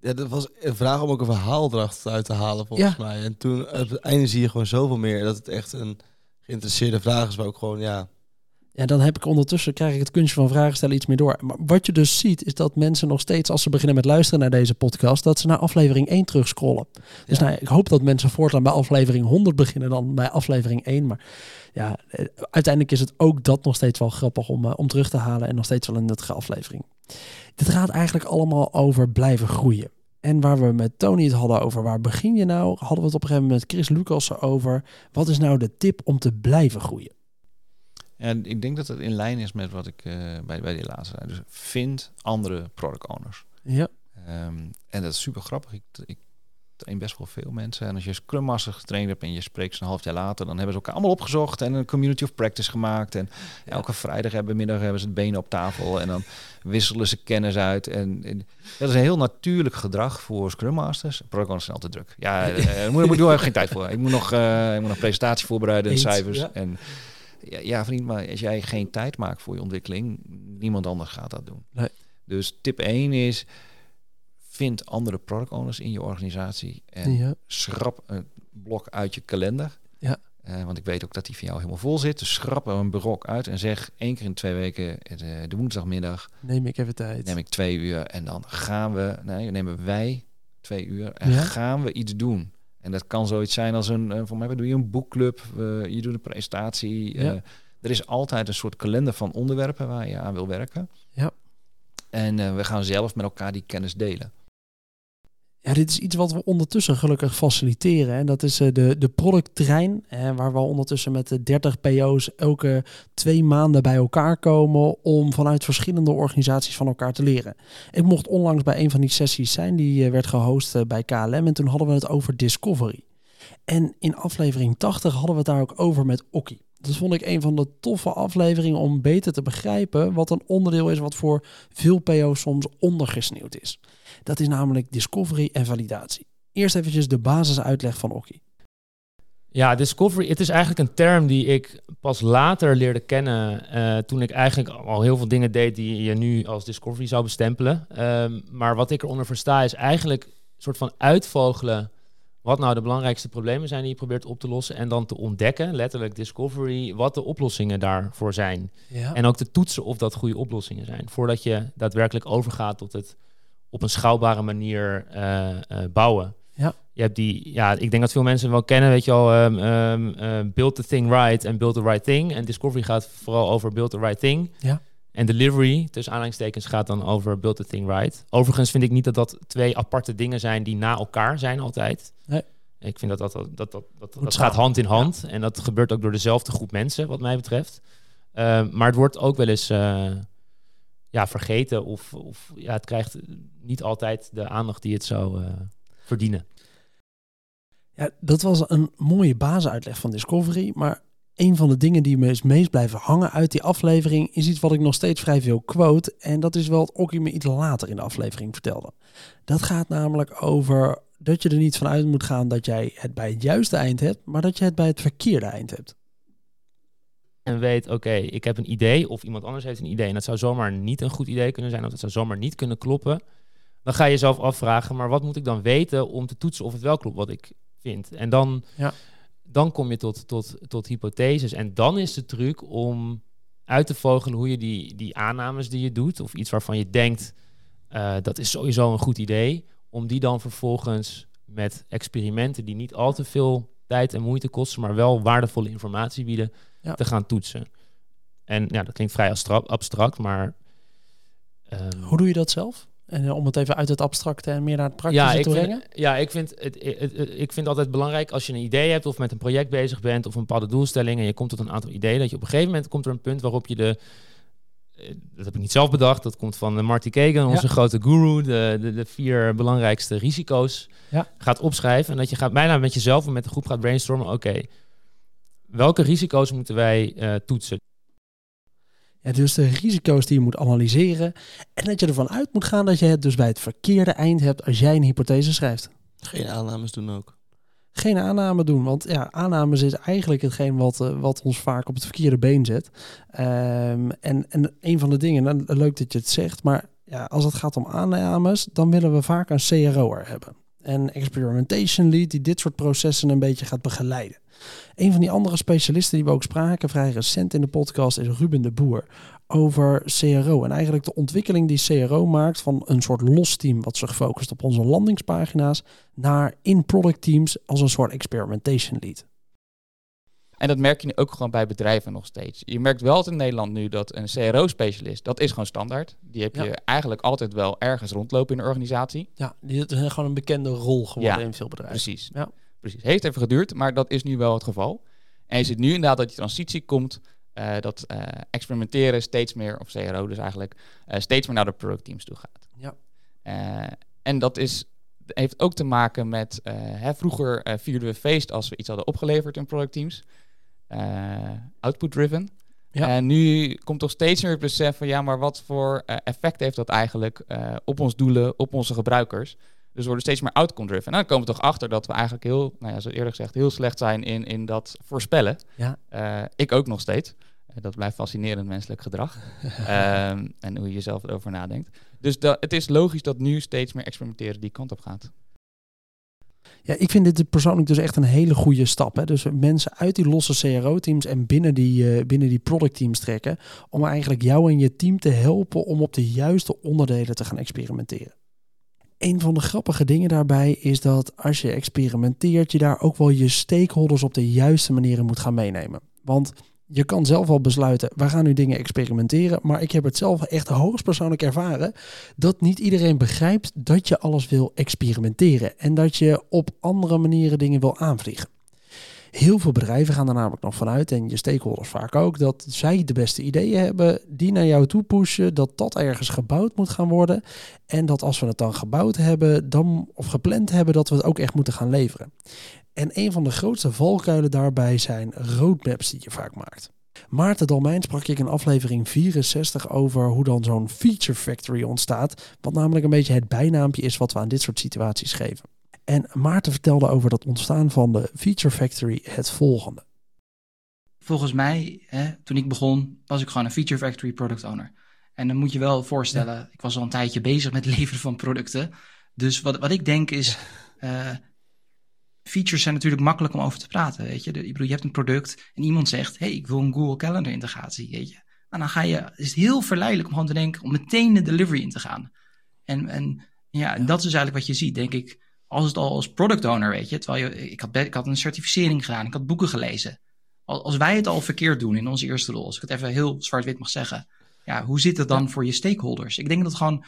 Ja, dat was een vraag om ook een verhaal eruit te halen, volgens Ja. mij. En toen, op het einde zie je gewoon zoveel meer. Dat het echt een geïnteresseerde vraag is. Maar ook gewoon, ja... Ja, dan heb ik ondertussen, krijg ik het kunstje van vragen stellen iets meer door. Maar wat je dus ziet, is dat mensen nog steeds, als ze beginnen met luisteren naar deze podcast, dat ze naar aflevering 1 terugscrollen. Dus nou, ik hoop dat mensen voortaan bij aflevering 100 beginnen dan bij aflevering 1. Maar ja, eh, uiteindelijk is het ook dat nog steeds wel grappig om, eh, om terug te halen en nog steeds wel een nuttige aflevering. Dit gaat eigenlijk allemaal over blijven groeien. En waar we met Tony het hadden over waar begin je nou, hadden we het op een gegeven moment met Chris Lucas over wat is nou de tip om te blijven groeien. En ik denk dat het in lijn is met wat ik eh, bij, bij die laatste zei. Dus vind andere product owners. Ja. Ehm, en dat is super grappig. Ik, ik train best wel veel mensen. En als je Scrum Master getraind hebt en je spreekt ze een half jaar later, dan hebben ze elkaar allemaal opgezocht en een community of practice gemaakt. En elke vrijdag hebben middag hebben ze het benen op tafel en dan wisselen ze kennis uit. En, en dat is een heel natuurlijk gedrag voor Scrum Masters. Product owners zijn altijd druk. Ja, ik moet, moet, doe even geen tijd voor. Ik moet nog, eh, ik moet nog presentatie voorbereiden en cijfers. ja. En ja, ja, vriend, maar als jij geen tijd maakt voor je ontwikkeling, niemand anders gaat dat doen. Nee. Dus tip 1 is, vind andere product owners in je organisatie en Ja. schrap een blok uit je kalender. Ja. Eh, want ik weet ook dat die van jou helemaal vol zit. Dus schrap er een blok uit en zeg één keer in twee weken, eh, de, de woensdagmiddag, Neem ik even tijd. neem ik twee uur en dan gaan we, nee, nemen wij twee uur en Ja. gaan we iets doen. En dat kan zoiets zijn als een, eh, voor mij doe je een boekclub, eh, je doet een presentatie. eh, Ja. er is altijd een soort kalender van onderwerpen waar je aan wil werken. Ja. En we gaan zelf met elkaar die kennis delen. Ja, dit is iets wat we ondertussen gelukkig faciliteren. En dat is eh, de, de producttrein, eh, waar we ondertussen met de 30 PO's elke twee maanden bij elkaar komen om vanuit verschillende organisaties van elkaar te leren. Ik mocht onlangs bij een van die sessies zijn, die eh, werd gehost eh, bij KLM en toen hadden we het over Discovery. En in aflevering 80 hadden we het daar ook over met Okkie. Dat vond ik een van de toffe afleveringen om beter te begrijpen wat een onderdeel is wat voor veel PO's soms ondergesneeuwd is. Dat is namelijk discovery en validatie. Eerst eventjes de basisuitleg van Okkie. Ja, discovery, het is eigenlijk een term die ik pas later leerde kennen. eh, toen ik eigenlijk al heel veel dingen deed die je nu als discovery zou bestempelen. Ehm, maar wat ik eronder versta is eigenlijk een soort van uitvogelen. Wat nou de belangrijkste problemen zijn die je probeert op te lossen. En dan te ontdekken, letterlijk discovery, wat de oplossingen daarvoor zijn. Ja. En ook te toetsen of dat goede oplossingen zijn. Voordat je daadwerkelijk overgaat tot het op een schaalbare manier eh, eh, bouwen. Ja. Je hebt die, ja, ik denk dat veel mensen wel kennen, weet je al, ehm, ehm, eh, build the thing right en build the right thing. En Discovery gaat vooral over build the right thing. Ja. En delivery, tussen aanhalingstekens, gaat dan over build the thing right. Overigens vind ik niet dat dat twee aparte dingen zijn die na elkaar zijn altijd. Nee. Ik vind dat dat, dat, dat, dat, dat, gaat hand in hand. En dat gebeurt ook door dezelfde groep mensen, wat mij betreft. Ehm, maar het wordt ook wel eens eh, ja, vergeten of, of ja, het krijgt niet altijd de aandacht die het zou eh, verdienen. Ja, dat was een mooie basisuitleg van Discovery. Maar een van de dingen die me is meest blijven hangen uit die aflevering is iets wat ik nog steeds vrij veel quote. En dat is wel wat Okkie me iets later in de aflevering vertelde. Dat gaat namelijk over dat je er niet vanuit moet gaan dat jij het bij het juiste eind hebt, maar dat je het bij het verkeerde eind hebt. En weet, oké, ik heb een idee of iemand anders heeft een idee. En dat zou zomaar niet een goed idee kunnen zijn of dat zou zomaar niet kunnen kloppen. Dan ga je jezelf afvragen, maar wat moet ik dan weten om te toetsen of het wel klopt wat ik vind? En dan Ja. Dan kom je tot, tot, tot hypotheses. En dan is de truc om uit te vogelen hoe je die, die aannames die je doet, of iets waarvan je denkt uh, dat is sowieso een goed idee, om die dan vervolgens met experimenten die niet al te veel tijd en moeite kosten, maar wel waardevolle informatie bieden, te gaan toetsen. En ja, dat klinkt vrij abstract, maar. Um, Hoe doe je dat zelf? En eh, om het even uit het abstracte en meer naar het praktische ja, te brengen? ja, ik vind het, het, ik vind altijd belangrijk als je een idee hebt of met een project bezig bent of een bepaalde doelstelling en je komt tot een aantal ideeën, dat je op een gegeven moment komt er een punt waarop je de eh, dat heb ik niet zelf bedacht. Dat komt van Marty Kagan, onze grote guru. De, de, de, vier belangrijkste risico's ja. gaat opschrijven. En dat je gaat bijna met jezelf en met de groep gaat brainstormen. Oké, welke risico's moeten wij uh, toetsen? Ja, dus de risico's die je moet analyseren. En dat je ervan uit moet gaan dat je het dus bij het verkeerde eind hebt als jij een hypothese schrijft. Geen aannames doen ook. Geen aanname doen, want ja, aannames is eigenlijk hetgeen wat, uh, wat ons vaak op het verkeerde been zet. Um, en, en een van de dingen, nou, leuk dat je het zegt, maar ja, als het gaat om aannames, dan willen we vaak een CRO'er hebben. Een experimentation lead die dit soort processen een beetje gaat begeleiden. Een van die andere specialisten die we ook spraken vrij recent in de podcast is Ruben de Boer over CRO. En eigenlijk de ontwikkeling die CRO maakt van een soort los team wat zich focust op onze landingspagina's naar in-product teams als een soort experimentation lead. En dat merk je ook gewoon bij bedrijven nog steeds. Je merkt wel in Nederland nu dat een CRO-specialist, dat is gewoon standaard. Die heb je eigenlijk altijd wel ergens rondlopen in de organisatie. Ja, die is gewoon een bekende rol geworden in veel bedrijven. Precies. Ja. precies. Heeft even geduurd, maar dat is nu wel het geval. En je ziet nu inderdaad dat die transitie komt, uh, dat uh, experimenteren steeds meer, of CRO dus eigenlijk, uh, steeds meer naar de productteams toe gaat. Ja. en dat is heeft ook te maken met, hè, vroeger vierden we feest als we iets hadden opgeleverd in productteams. Eh, output-driven. Ja. En nu komt toch steeds meer het besef van ja, maar wat voor uh, effect heeft dat eigenlijk uh, op ons doelen, op onze gebruikers? Dus we worden steeds meer outcome-driven. En dan komen we toch achter dat we eigenlijk heel, nou ja, zoals eerder gezegd, heel slecht zijn in, in dat voorspellen. Ja. Uh, ik ook nog steeds. dat blijft fascinerend menselijk gedrag. um, en hoe je zelf erover nadenkt. Dus dat, het is logisch dat nu steeds meer experimenteren die kant op gaat. Ja, ik vind dit persoonlijk dus echt een hele goede stap. Hè? Dus mensen uit die losse CRO-teams en binnen die, uh, binnen die product-teams trekken. Om eigenlijk jou en je team te helpen om op de juiste onderdelen te gaan experimenteren. Een van de grappige dingen daarbij is dat als je experimenteert, je daar ook wel je stakeholders op de juiste manieren moet gaan meenemen. Want je kan zelf al besluiten, we gaan nu dingen experimenteren. Maar ik heb het zelf echt hoogstpersoonlijk ervaren dat niet iedereen begrijpt dat je alles wil experimenteren. En dat je op andere manieren dingen wil aanvliegen. Heel veel bedrijven gaan er namelijk nog vanuit, en je stakeholders vaak ook, dat zij de beste ideeën hebben, die naar jou toe pushen, dat dat ergens gebouwd moet gaan worden. En dat als we het dan gebouwd hebben, dan, of gepland hebben, dat we het ook echt moeten gaan leveren. En een van de grootste valkuilen daarbij zijn roadmaps die je vaak maakt. Maarten Dalmijn sprak ik in aflevering 64 over hoe dan zo'n feature factory ontstaat. Wat namelijk een beetje het bijnaampje is wat we aan dit soort situaties geven. En Maarten vertelde over dat ontstaan van de feature factory het volgende. Volgens mij, hè, toen ik begon, was ik gewoon een feature factory product owner. En dan moet je wel voorstellen, ik was al een tijdje bezig met het leveren van producten. Dus wat, wat ik denk is, uh, features zijn natuurlijk makkelijk om over te praten. Weet je, ik bedoel, je hebt een product en iemand zegt: hey, ik wil een Google Calendar integratie. Weet je, en nou, dan ga je, is het heel verleidelijk om gewoon te denken om meteen de delivery in te gaan. En, en ja, dat is eigenlijk wat je ziet, denk ik. Als het al als product owner, weet je, terwijl je, ik had, ik had een certificering gedaan, ik had boeken gelezen. Als wij het al verkeerd doen in onze eerste rol, als ik het even heel zwart-wit mag zeggen, ja, hoe zit het dan voor je stakeholders? Ik denk dat gewoon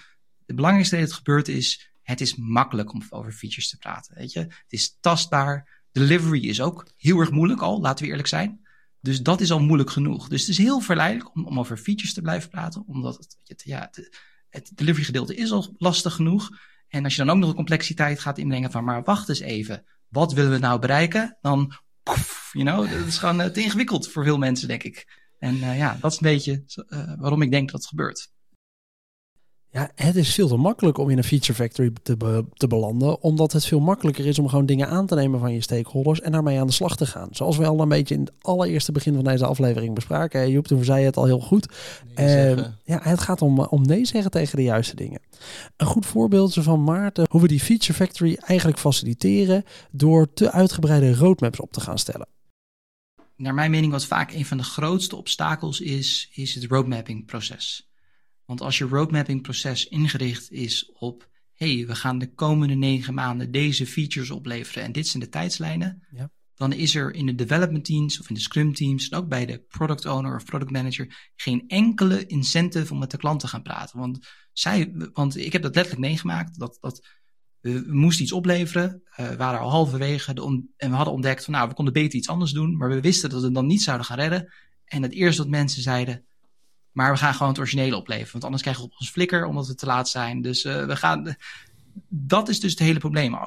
het belangrijkste dat het gebeurt is het is makkelijk om over features te praten. Weet je? Het is tastbaar. Delivery is ook heel erg moeilijk al, laten we eerlijk zijn. Dus dat is al moeilijk genoeg. Dus het is heel verleidelijk om, om over features te blijven praten, omdat het, ja, het, delivery gedeelte is al lastig genoeg. En als je dan ook nog de complexiteit gaat inbrengen van, maar wacht eens even, wat willen we nou bereiken? Dan, you know, dat is gewoon uh, te ingewikkeld voor veel mensen, denk ik. En uh, ja, dat is een beetje uh, waarom ik denk dat het gebeurt. Ja, het is veel te makkelijk om in een feature factory te, te belanden, omdat het veel makkelijker is om gewoon dingen aan te nemen van je stakeholders en daarmee aan de slag te gaan. Zoals we al een beetje in het allereerste begin van deze aflevering bespraken. Joep, toen zei je het al heel goed. Uh, ja, het gaat om, om nee zeggen tegen de juiste dingen. Een goed voorbeeld van Maarten, hoe we die feature factory eigenlijk faciliteren door te uitgebreide roadmaps op te gaan stellen. Naar mijn mening wat vaak een van de grootste obstakels is, is het roadmapping proces. Want als je roadmapping proces ingericht is op, hey, we gaan de komende negen maanden deze features opleveren en dit zijn de tijdslijnen, ja. dan is er in de development teams of in de scrum teams en ook bij de product owner of product manager geen enkele incentive om met de klant te gaan praten. Want, zij, want ik heb dat letterlijk meegemaakt, dat, dat we, moesten iets opleveren, uh, we waren al halverwege de en we hadden ontdekt van nou, we konden beter iets anders doen, maar we wisten dat we het dan niet zouden gaan redden. En het eerste wat mensen zeiden, maar we gaan gewoon het originele opleveren. Want anders krijgen we op ons flikker omdat we te laat zijn. Dus uh, we gaan. Dat is dus het hele probleem.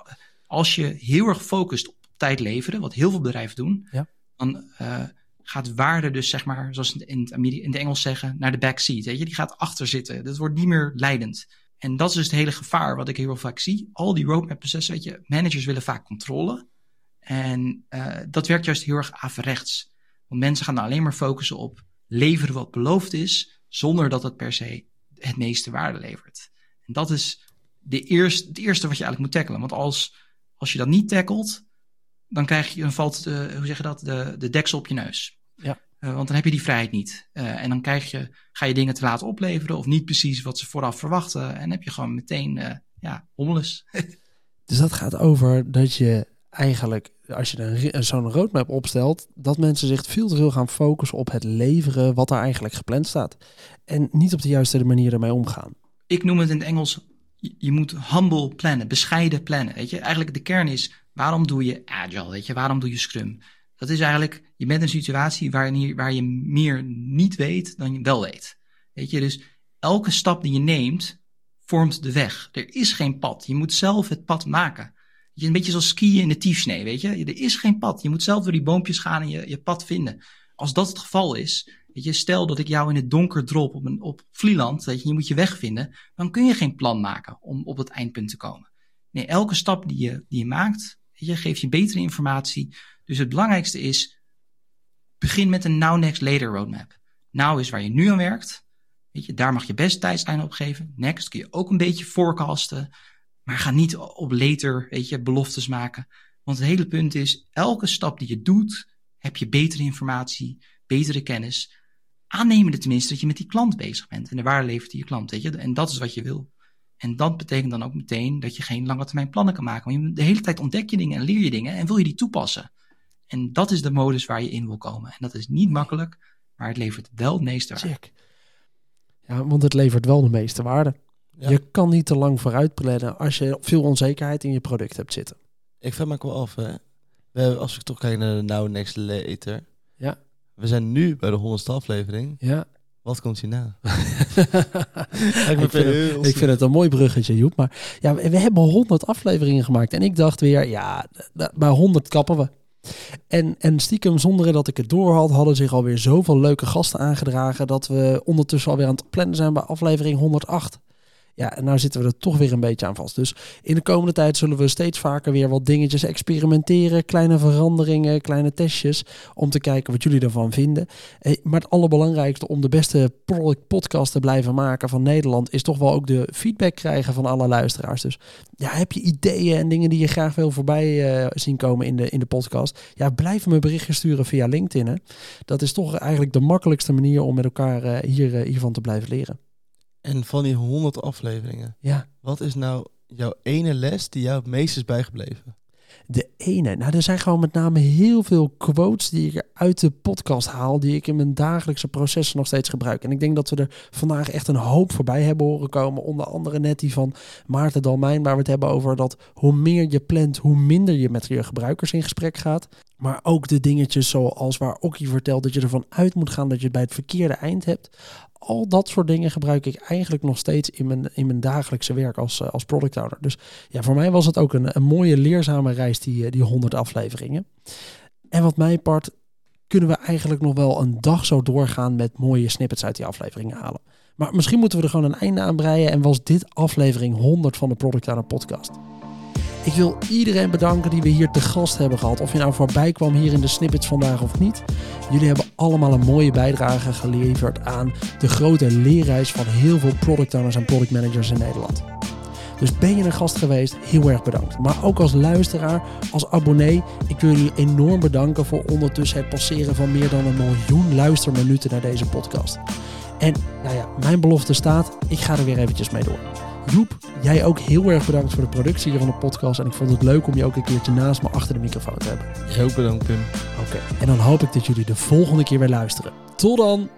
Als je heel erg focust op tijd leveren, wat heel veel bedrijven doen, ja. dan uh, gaat waarde dus zeg maar, zoals in het, in het Engels zeggen, naar de backseat. Weet je? Die gaat achter zitten. Dat wordt niet meer leidend. En dat is dus het hele gevaar wat ik heel vaak zie. Al die roadmap processen, weet je, managers willen vaak controle. En uh, dat werkt juist heel erg averechts. Want mensen gaan dan alleen maar focussen op leveren wat beloofd is, zonder dat het per se het meeste waarde levert. En dat is de eerste, het eerste wat je eigenlijk moet tackelen. Want als, als je dat niet tackelt, dan krijg je, dan valt de, hoe zeg je dat, de, de deksel op je neus. Ja. Uh, want dan heb je die vrijheid niet. Uh, en dan krijg je, ga je dingen te laat opleveren of niet precies wat ze vooraf verwachten. En heb je gewoon meteen, uh, ja, hommeles. dus dat gaat over dat je eigenlijk, als je zo'n roadmap opstelt, dat mensen zich veel te veel gaan focussen op het leveren wat er eigenlijk gepland staat. En niet op de juiste manier ermee omgaan. Ik noem het in het Engels, je moet humble plannen, bescheiden plannen. Weet je, eigenlijk de kern is, waarom doe je agile? Weet je, waarom doe je scrum? Dat is eigenlijk, je bent in een situatie waar, waar je meer niet weet dan je wel weet. Weet je, dus elke stap die je neemt, vormt de weg. Er is geen pad. Je moet zelf het pad maken. Je een beetje zoals skiën in de tiefsnee, weet je. Er is geen pad. Je moet zelf door die boompjes gaan en je, je pad vinden. Als dat het geval is, weet je, stel dat ik jou in het donker drop op, een, op Vlieland, weet je, je moet je weg vinden, dan kun je geen plan maken om op het eindpunt te komen. Nee, elke stap die je, die je maakt, je, geeft je betere informatie. Dus het belangrijkste is, begin met een now, next, later roadmap. Now is waar je nu aan werkt. Weet je, daar mag je best tijdslijn op geven. Next kun je ook een beetje forecasten. Maar ga niet op later, weet je, beloftes maken. Want het hele punt is, elke stap die je doet, heb je betere informatie, betere kennis. Aannemende tenminste dat je met die klant bezig bent. En de waarde levert die je klant, weet je. En dat is wat je wil. En dat betekent dan ook meteen dat je geen lange termijn plannen kan maken. Want de hele tijd ontdek je dingen en leer je dingen en wil je die toepassen. En dat is de modus waar je in wil komen. En dat is niet makkelijk, maar het levert wel het meeste waarde. Check. Ja, want het levert wel de meeste waarde. Je kan niet te lang vooruit plannen als je veel onzekerheid in je product hebt zitten. Ik vraag me ook wel af, hè. We als ik toch kijk naar de Now Next Later. Ja. We zijn nu bij de honderdste aflevering. Ja. Wat komt hierna? ik, vind het, ik vind het een mooi bruggetje, Joep. Maar ja, we hebben honderd afleveringen gemaakt. En ik dacht weer, ja, bij honderd kappen we. En, en stiekem, zonder dat ik het door had, hadden zich alweer zoveel leuke gasten aangedragen. dat we ondertussen alweer aan het plannen zijn bij aflevering 108. Ja, en nou zitten we er toch weer een beetje aan vast. Dus in de komende tijd zullen we steeds vaker weer wat dingetjes experimenteren. Kleine veranderingen, kleine testjes. Om te kijken wat jullie ervan vinden. Eh, maar het allerbelangrijkste om de beste podcast te blijven maken van Nederland. is toch wel ook de feedback krijgen van alle luisteraars. Dus ja, heb je ideeën en dingen die je graag wil voorbij uh, zien komen in de, in de podcast? Ja, blijf me berichtjes sturen via LinkedIn. Dat is toch eigenlijk de makkelijkste manier om met elkaar uh, hier, hiervan te blijven leren. En van die honderd afleveringen, ja. wat is nou jouw ene les die jou het meest is bijgebleven? De ene. Nou, er zijn gewoon met name heel veel quotes die ik uit de podcast haal, die ik in mijn dagelijkse processen nog steeds gebruik. En ik denk dat we er vandaag echt een hoop voorbij hebben horen komen. Onder andere net die van Maarten Dalmijn, waar we het hebben over dat hoe meer je plant, hoe minder je met je gebruikers in gesprek gaat. Maar ook de dingetjes zoals waar Okkie vertelt dat je ervan uit moet gaan dat je het bij het verkeerde eind hebt al dat soort dingen gebruik ik eigenlijk nog steeds in mijn, in mijn dagelijkse werk als, uh, als product owner. Dus ja, voor mij was het ook een, een mooie leerzame reis, die, eh, die 100 afleveringen. En wat mij part, kunnen we eigenlijk nog wel een dag zo doorgaan met mooie snippets uit die afleveringen halen. Maar misschien moeten we er gewoon een einde aan breien en was dit aflevering 100 van de Product podcast. Ik wil iedereen bedanken die we hier te gast hebben gehad. Of je nou voorbij kwam hier in de snippets vandaag of niet. Jullie hebben allemaal een mooie bijdrage geleverd aan de grote leerreis van heel veel product owners en product managers in Nederland. Dus ben je een gast geweest, heel erg bedankt. Maar ook als luisteraar, als abonnee, ik wil jullie enorm bedanken voor ondertussen het passeren van meer dan een miljoen luisterminuten naar deze podcast. En nou ja, mijn belofte staat, ik ga er weer eventjes mee door. Joep, jij ook heel erg bedankt voor de productie hier van de podcast. En ik vond het leuk om je ook een keertje naast me achter de microfoon te hebben. Ook bedankt, Pim. Oké, en dan hoop ik dat jullie de volgende keer weer luisteren. Tot dan!